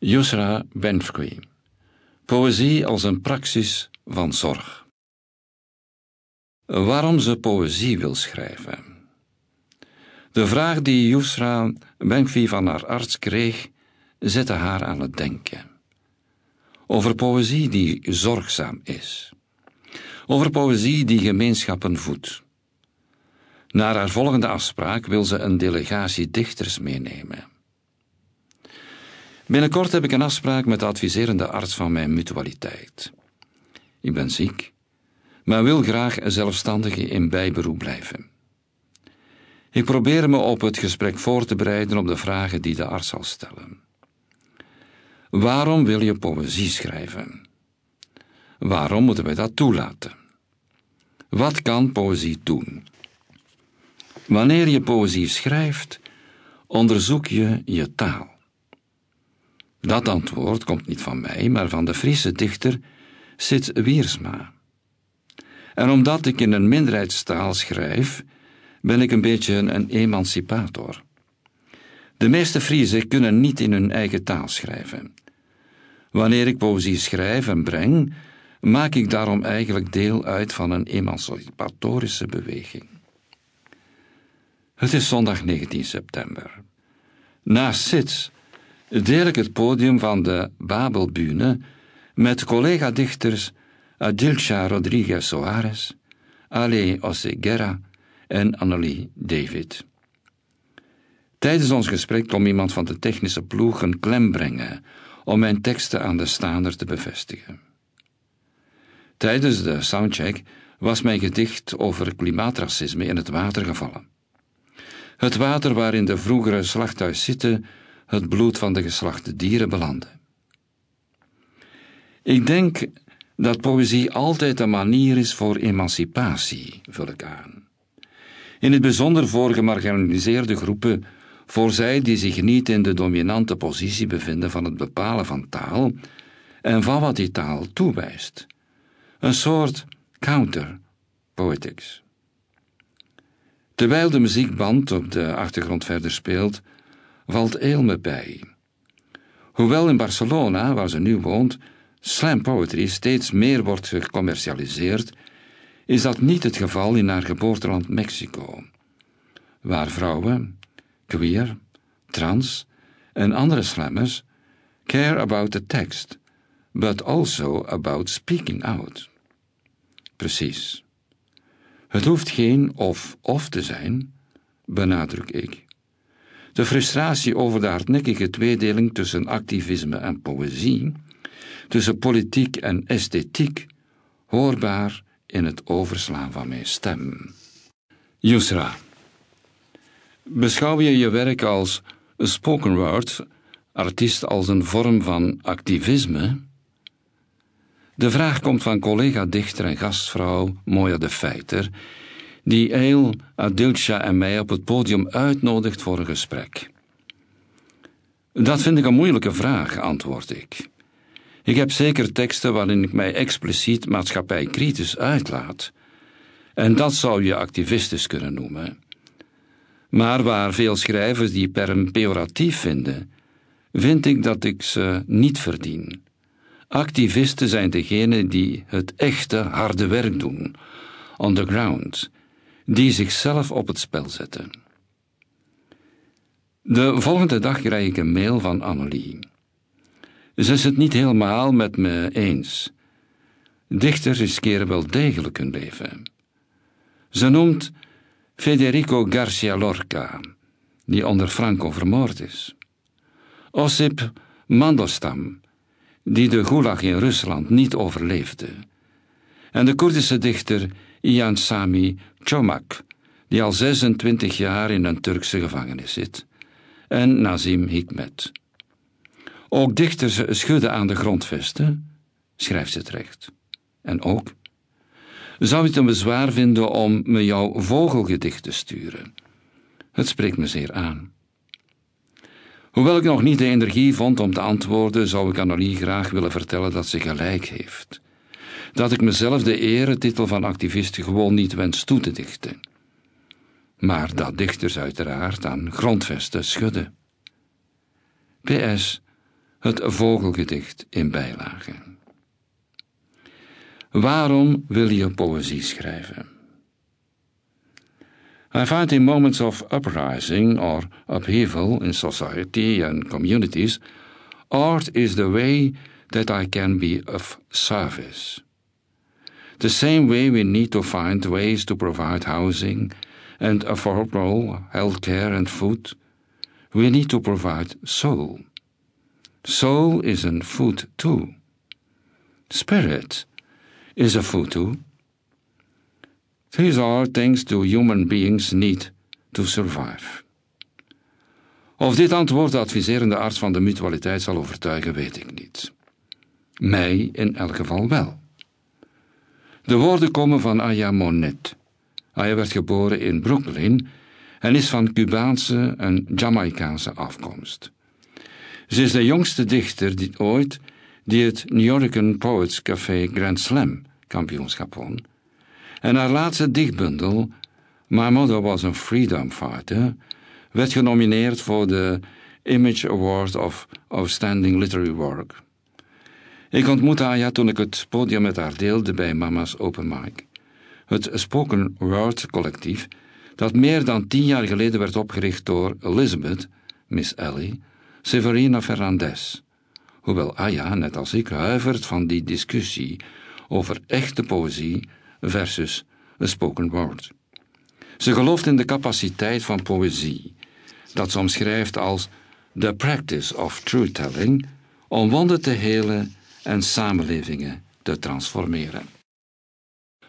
Yusra Benfqui. Poëzie als een praxis van zorg. Waarom ze poëzie wil schrijven. De vraag die Yusra Benfqui van haar arts kreeg, zette haar aan het denken. Over poëzie die zorgzaam is. Over poëzie die gemeenschappen voedt. Na haar volgende afspraak wil ze een delegatie dichters meenemen. Binnenkort heb ik een afspraak met de adviserende arts van mijn mutualiteit. Ik ben ziek, maar wil graag zelfstandig in bijberoep blijven. Ik probeer me op het gesprek voor te bereiden op de vragen die de arts zal stellen. Waarom wil je poëzie schrijven? Waarom moeten wij dat toelaten? Wat kan poëzie doen? Wanneer je poëzie schrijft, onderzoek je je taal. Dat antwoord komt niet van mij, maar van de Friese dichter Sits Wiersma. En omdat ik in een minderheidstaal schrijf, ben ik een beetje een emancipator. De meeste Friezen kunnen niet in hun eigen taal schrijven. Wanneer ik poëzie schrijf en breng, maak ik daarom eigenlijk deel uit van een emancipatorische beweging. Het is zondag 19 september. Na Sits deel ik het podium van de Babelbühne met collega-dichters Adilcha Rodriguez Soares, Ale Oseguera en Annelie David. Tijdens ons gesprek kwam iemand van de technische ploeg een klem brengen om mijn teksten aan de staander te bevestigen. Tijdens de soundcheck was mijn gedicht over klimaatracisme in het water gevallen. Het water waarin de vroegere slachthuiszitten het bloed van de geslachte dieren belandde. Ik denk dat poëzie altijd een manier is voor emancipatie, vul ik aan. In het bijzonder voor gemarginaliseerde groepen, voor zij die zich niet in de dominante positie bevinden van het bepalen van taal en van wat die taal toewijst. Een soort counter-poetics. Terwijl de muziekband op de achtergrond verder speelt, valt Eelme bij. Hoewel in Barcelona, waar ze nu woont, slam poetry steeds meer wordt gecommercialiseerd, is dat niet het geval in haar geboorteland Mexico, waar vrouwen, queer, trans en andere slammers care about the text, but also about speaking out. Precies. Het hoeft geen of-of te zijn, benadruk ik. De frustratie over de hardnekkige tweedeling tussen activisme en poëzie, tussen politiek en esthetiek, hoorbaar in het overslaan van mijn stem. Yusra. Beschouw je je werk als spoken word, artiest als een vorm van activisme? De vraag komt van collega-dichter en gastvrouw Moya de Feiter, die Eil, Adilcha en mij op het podium uitnodigt voor een gesprek. Dat vind ik een moeilijke vraag, antwoord ik. Ik heb zeker teksten waarin ik mij expliciet maatschappijkritisch uitlaat. En dat zou je activistisch kunnen noemen. Maar waar veel schrijvers die per pejoratief vinden, vind ik dat ik ze niet verdien. Activisten zijn degenen die het echte harde werk doen, on the ground, die zichzelf op het spel zetten. De volgende dag krijg ik een mail van Annelie. Ze is het niet helemaal met me eens. Dichters riskeren wel degelijk hun leven. Ze noemt Federico Garcia Lorca, die onder Franco vermoord is. Osip Mandelstam, die de gulag in Rusland niet overleefde. En de Koerdische dichter Ian Sami Chomak, die al 26 jaar in een Turkse gevangenis zit. En Nazim Hikmet. Ook dichters schudden aan de grondvesten, schrijft ze terecht. En ook, zou je het een bezwaar vinden om me jouw vogelgedicht te sturen? Het spreekt me zeer aan. Hoewel ik nog niet de energie vond om te antwoorden, zou ik Annelie graag willen vertellen dat ze gelijk heeft. Dat ik mezelf de eretitel van activist gewoon niet wens toe te dichten. Maar dat dichters uiteraard aan grondvesten schudden. PS, het vogelgedicht in bijlage. Waarom wil je poëzie schrijven? I find in moments of uprising or upheaval in society and communities, art is the way that I can be of service. The same way we need to find ways to provide housing and affordable health care and food, we need to provide soul. Soul is a food too. Spirit is a food too. These are things do human beings need to survive. Of dit antwoord de adviserende arts van de mutualiteit zal overtuigen, weet ik niet. Mij in elk geval wel. De woorden komen van Aya Monet. Aya werd geboren in Brooklyn en is van Cubaanse en Jamaicaanse afkomst. Ze is de jongste dichter die ooit die het New Yorker Poets Café Grand Slam kampioenschap won. En haar laatste dichtbundel, My Mother Was a Freedom Fighter, werd genomineerd voor de Image Award of Outstanding Literary Work. Ik ontmoette Aya toen ik het podium met haar deelde bij Mama's Open Mic. Het Spoken Word collectief, dat meer dan tien jaar geleden werd opgericht door Elizabeth, Miss Ellie, Severina Fernandez. Hoewel Aya, net als ik, huivert van die discussie over echte poëzie versus spoken word. Ze gelooft in de capaciteit van poëzie, dat ze omschrijft als the practice of truth-telling, om wonden te helen en samenlevingen te transformeren.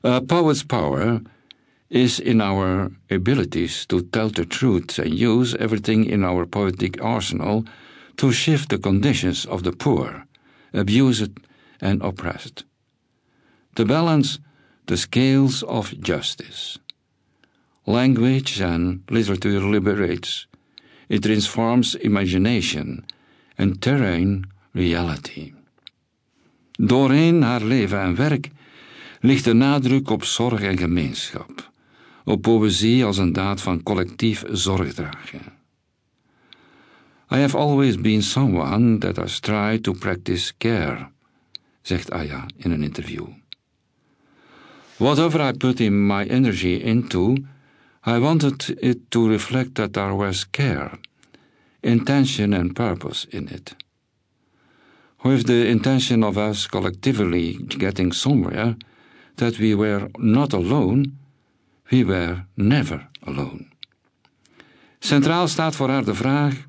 A poet's power is in our abilities to tell the truth and use everything in our poetic arsenal to shift the conditions of the poor, abused and oppressed. To balance the scales of justice. Language and literature liberates. It transforms imagination and terrain reality. Doorheen haar leven en werk ligt de nadruk op zorg en gemeenschap, op poëzie als een daad van collectief zorgdragen. I have always been someone that has tried to practice care, zegt Aya in een interview. Whatever I put in my energy into, I wanted it to reflect that there was care, intention, and purpose in it. With the intention of us collectively getting somewhere, that we were not alone, we were never alone. Centraal staat voor haar de vraag: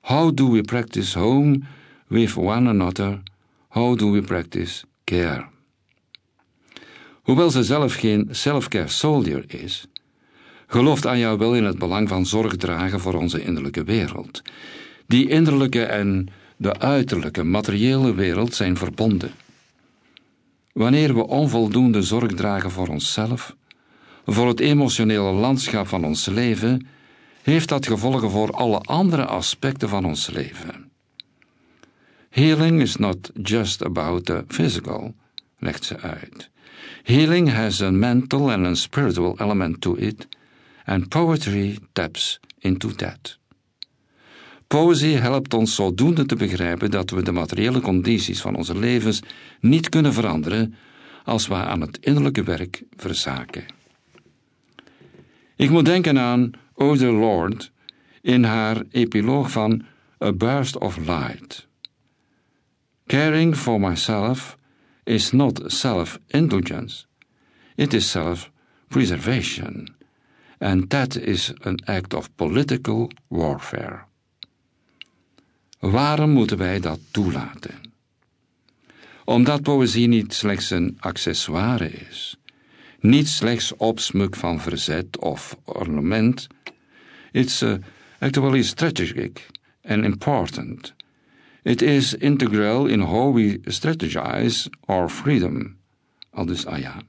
How do we practice home with one another? How do we practice care? Hoewel ze zelf geen self-care soldier is, gelooft Anja wel in het belang van zorg dragen voor onze innerlijke wereld. Die innerlijke en de uiterlijke materiële wereld zijn verbonden. Wanneer we onvoldoende zorg dragen voor onszelf, voor het emotionele landschap van ons leven, heeft dat gevolgen voor alle andere aspecten van ons leven. Healing is not just about the physical, legt ze uit. Healing has a mental and a spiritual element to it, and poetry taps into that. Poëzie helpt ons zodoende te begrijpen dat we de materiële condities van onze levens niet kunnen veranderen als we aan het innerlijke werk verzaken. Ik moet denken aan Ode Lord in haar epiloog van A Burst of Light. Caring for myself is not self-indulgence, it is self-preservation, and that is an act of political warfare. Waarom moeten wij dat toelaten? Omdat poëzie niet slechts een accessoire is, niet slechts opsmuk van verzet of ornament. It's actually strategic and important. It is integral in how we strategize our freedom. Aldus Aya.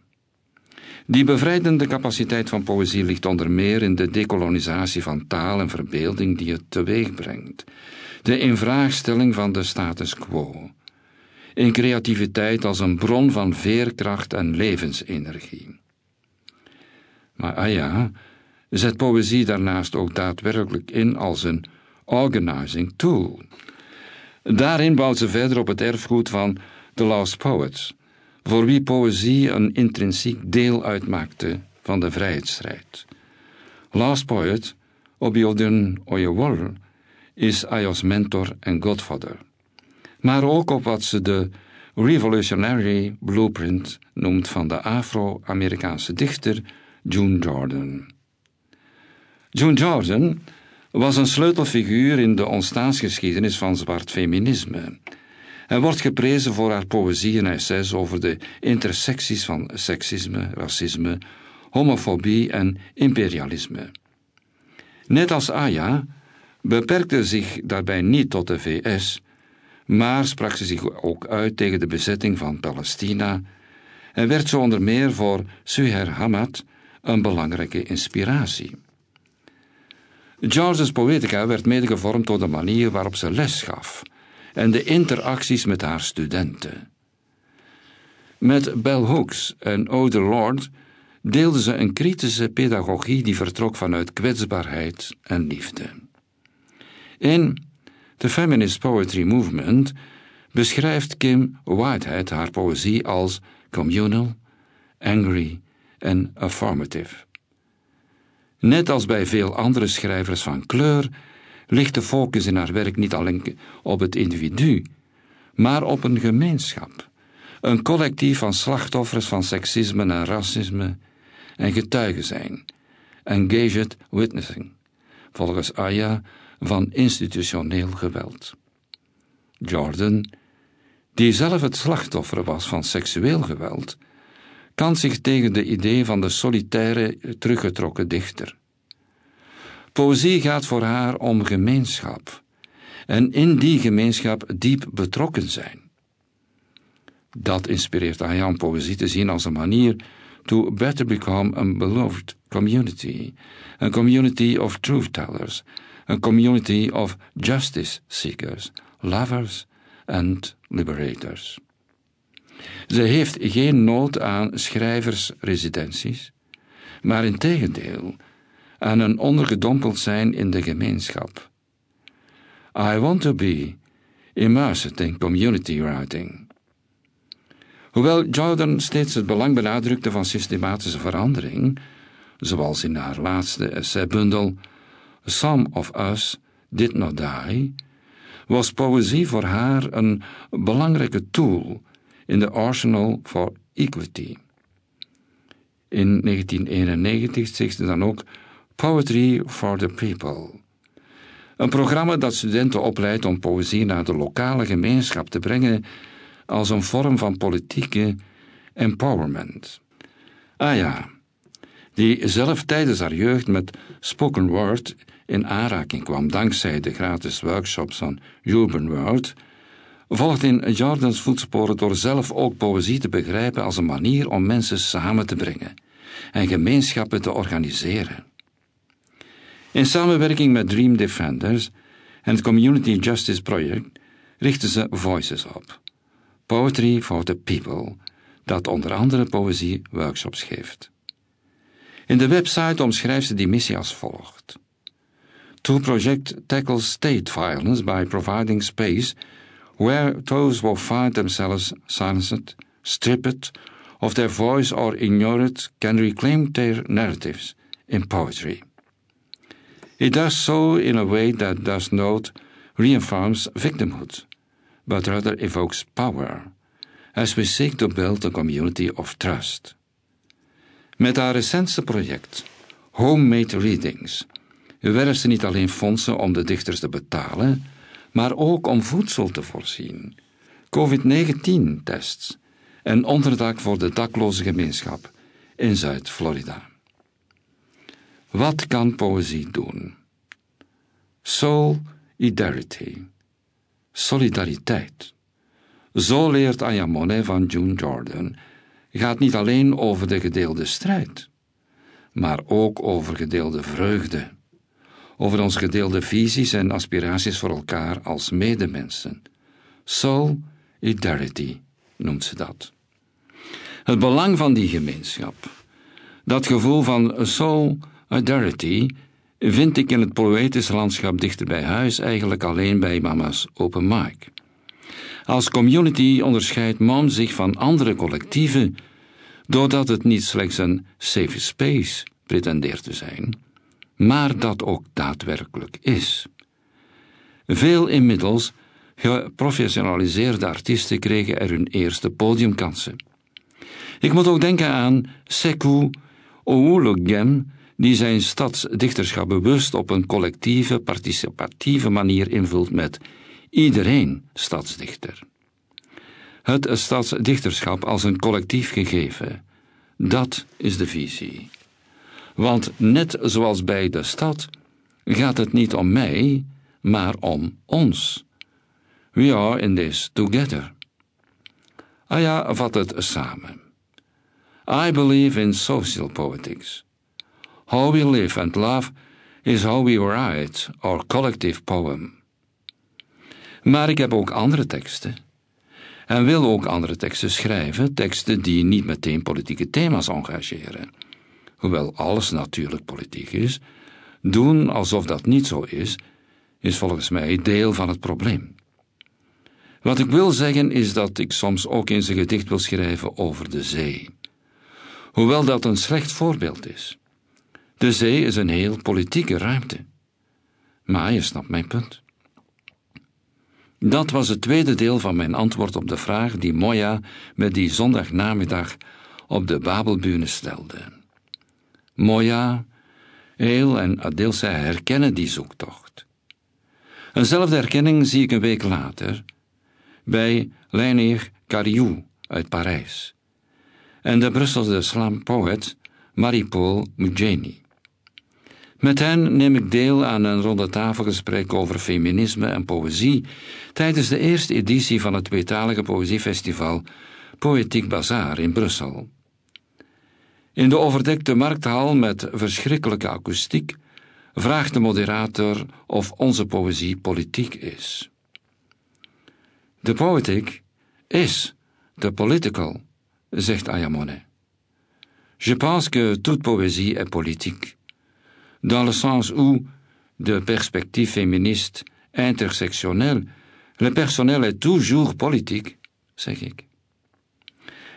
Die bevrijdende capaciteit van poëzie ligt onder meer in de dekolonisatie van taal en verbeelding die het teweeg brengt de invraagstelling van de status quo, in creativiteit als een bron van veerkracht en levensenergie. Maar ah ja, zet poëzie daarnaast ook daadwerkelijk in als een organizing tool. Daarin bouwt ze verder op het erfgoed van The Lost Poets, voor wie poëzie een intrinsiek deel uitmaakte van de vrijheidsstrijd. Last Poet, Obiodun Oyewol, is Ayos mentor en godfather. Maar ook op wat ze de Revolutionary Blueprint noemt van de Afro-Amerikaanse dichter June Jordan. June Jordan was een sleutelfiguur in de ontstaansgeschiedenis van zwart feminisme. Hij wordt geprezen voor haar poëzie en essays over de intersecties van seksisme, racisme, homofobie en imperialisme. Net als Aya beperkte zich daarbij niet tot de VS, maar sprak ze zich ook uit tegen de bezetting van Palestina en werd zo onder meer voor Suher Hamad een belangrijke inspiratie. George's poëtica werd mede gevormd door de manier waarop ze les gaf en de interacties met haar studenten. Met Bell Hooks en Ode Lord deelde ze een kritische pedagogie die vertrok vanuit kwetsbaarheid en liefde. In The Feminist Poetry Movement beschrijft Kim Whitehead haar poëzie als communal, angry en affirmative. Net als bij veel andere schrijvers van kleur ligt de focus in haar werk niet alleen op het individu, maar op een gemeenschap, een collectief van slachtoffers van seksisme en racisme en getuigen zijn, engaged witnessing, volgens Aya van institutioneel geweld. Jordan, die zelf het slachtoffer was van seksueel geweld, kan zich tegen de idee van de solitaire, teruggetrokken dichter. Poëzie gaat voor haar om gemeenschap en in die gemeenschap diep betrokken zijn. Dat inspireert om poëzie te zien als een manier to better become a beloved community, a community of truth tellers, a community of justice seekers, lovers and liberators. Ze heeft geen nood aan schrijversresidenties, maar in aan een ondergedompeld zijn in de gemeenschap. I want to be immersed in community writing. Hoewel Jordan steeds het belang benadrukte van systematische verandering, zoals in haar laatste essaybundel Some of Us Did Not Die, was poëzie voor haar een belangrijke tool in de Arsenal for Equity. In 1991 stichtte dan ook Poetry for the People. Een programma dat studenten opleidt om poëzie naar de lokale gemeenschap te brengen als een vorm van politieke empowerment. Ah ja, die zelf tijdens haar jeugd met spoken word in aanraking kwam dankzij de gratis workshops van Urban World, volgt in Jordans voetsporen door zelf ook poëzie te begrijpen als een manier om mensen samen te brengen en gemeenschappen te organiseren. In samenwerking met Dream Defenders en het Community Justice Project richten ze Voices op. Poetry for the People, dat onder andere poëzie-workshops geeft. In de website omschrijft ze die missie als volgt. To project tackles state violence by providing space where those who find themselves silenced, stripped of their voice or ignored can reclaim their narratives in poetry. It does so in a way that does not reaffirms victimhood, but rather evokes power, as we seek to build a community of trust. Met haar recentste project, Homemade Readings, werft ze niet alleen fondsen om de dichters te betalen, maar ook om voedsel te voorzien, COVID-19-tests en onderdak voor de dakloze gemeenschap in Zuid-Florida. Wat kan poëzie doen? Solidarity. Solidariteit. Zo leert Aya Monet van June Jordan gaat niet alleen over de gedeelde strijd, maar ook over gedeelde vreugde, over onze gedeelde visies en aspiraties voor elkaar als medemensen. Solidarity noemt ze dat. Het belang van die gemeenschap, dat gevoel van solidarity, vind ik in het poëtische landschap dichter bij huis eigenlijk alleen bij mama's open mic. Als community onderscheidt MOM zich van andere collectieven doordat het niet slechts een safe space pretendeert te zijn, maar dat ook daadwerkelijk is. Veel inmiddels geprofessionaliseerde artiesten kregen er hun eerste podiumkansen. Ik moet ook denken aan Sekou Ououlogem, die zijn stadsdichterschap bewust op een collectieve, participatieve manier invult met iedereen stadsdichter. Het stadsdichterschap als een collectief gegeven, dat is de visie. Want net zoals bij de stad gaat het niet om mij, maar om ons. We are in this together. Aya vat het samen. I believe in social poetics. How we live and love is how we write our collective poem. Maar ik heb ook andere teksten. En wil ook andere teksten schrijven, teksten die niet meteen politieke thema's engageren. Hoewel alles natuurlijk politiek is, doen alsof dat niet zo is, is volgens mij deel van het probleem. Wat ik wil zeggen is dat ik soms ook eens een gedicht wil schrijven over de zee. Hoewel dat een slecht voorbeeld is. De zee is een heel politieke ruimte. Maar je snapt mijn punt. Dat was het tweede deel van mijn antwoord op de vraag die Moya met die zondagnamiddag op de Babelbühne stelde. Moya, Eel en Adilsa herkennen die zoektocht. Eenzelfde herkenning zie ik een week later bij Leinier Cariou uit Parijs en de Brusselse slam-poet Marie-Paul Mugeni. Met hen neem ik deel aan een ronde tafelgesprek over feminisme en poëzie tijdens de eerste editie van het tweetalige poëziefestival Poëtiek Bazaar in Brussel. In de overdekte markthal met verschrikkelijke akoestiek vraagt de moderator of onze poëzie politiek is. De poëtiek is de political, zegt Ayamone. Je pense que toute poésie est politique, dans le sens où, de perspectief féministe intersectionnel, le personnel est toujours politique, zeg ik.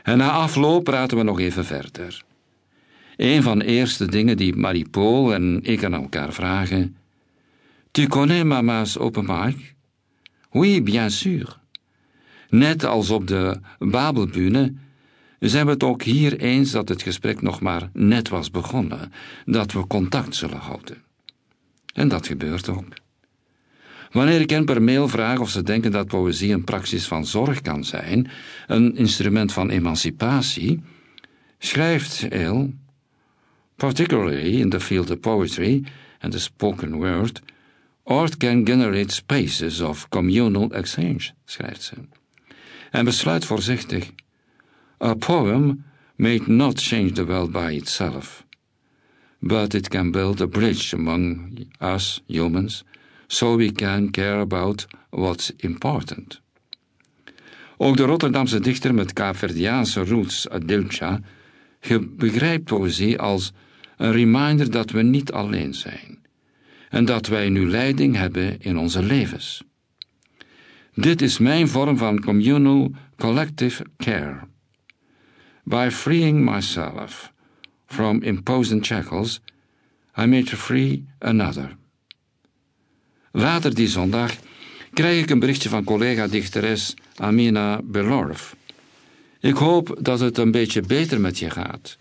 En na afloop praten we nog even verder. Een van de eerste dingen die Marie-Paul en ik aan elkaar vragen: Tu connais mama's open? Oui, bien sûr. Net als op de Babelbühne zijn we het ook hier eens dat het gesprek nog maar net was begonnen, dat we contact zullen houden. En dat gebeurt ook. Wanneer ik hen per mail vraag of ze denken dat poëzie een praxis van zorg kan zijn, een instrument van emancipatie, schrijft El, particularly in the field of poetry and the spoken word, art can generate spaces of communal exchange, schrijft ze. En besluit voorzichtig, a poem may not change the world by itself, but it can build a bridge among us humans so we can care about what's important. Ook de Rotterdamse dichter met Kaapverdiaanse roots Adilcha begrijpt poëzie als een reminder dat we niet alleen zijn en dat wij nu leiding hebben in onze levens. Dit is mijn vorm van communal collective care. By freeing myself from imposing shackles, I to free another. Later die zondag krijg ik een berichtje van collega-dichteres Amina Belorf. Ik hoop dat het een beetje beter met je gaat,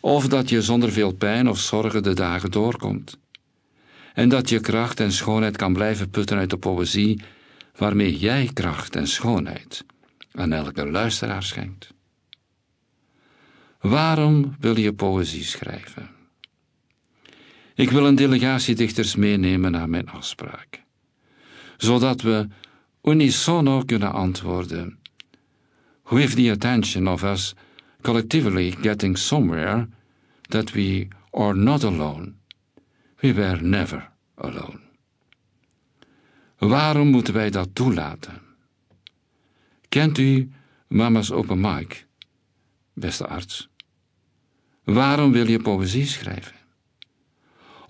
of dat je zonder veel pijn of zorgen de dagen doorkomt, en dat je kracht en schoonheid kan blijven putten uit de poëzie waarmee jij kracht en schoonheid aan elke luisteraar schenkt. Waarom wil je poëzie schrijven? Ik wil een delegatie dichters meenemen naar mijn afspraak, zodat we unisono kunnen antwoorden. With the attention of us collectively getting somewhere that we are not alone. We were never alone. Waarom moeten wij dat toelaten? Kent u Mama's Open Mic, beste arts? Waarom wil je poëzie schrijven?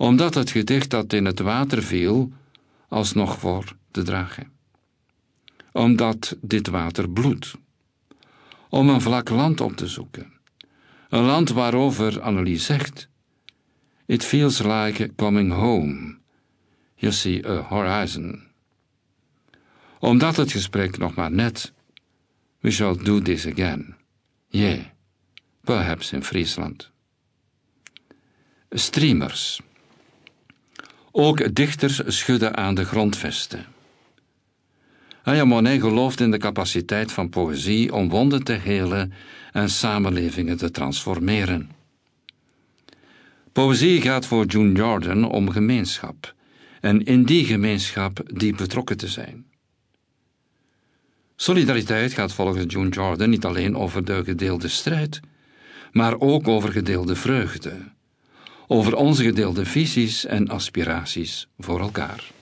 omdat het gedicht dat in het water viel, alsnog voor te dragen. Omdat dit water bloedt. Om een vlak land op te zoeken. Een land waarover Annelie zegt: It feels like coming home. You see a horizon. Omdat het gesprek nog maar net. We shall do this again. Yeah, perhaps in Friesland. Streamers. Ook dichters schudden aan de grondvesten. Aya Monet gelooft in de capaciteit van poëzie om wonden te helen en samenlevingen te transformeren. Poëzie gaat voor June Jordan om gemeenschap en in die gemeenschap diep betrokken te zijn. Solidariteit gaat volgens June Jordan niet alleen over de gedeelde strijd, maar ook over gedeelde vreugde, over onze gedeelde visies en aspiraties voor elkaar.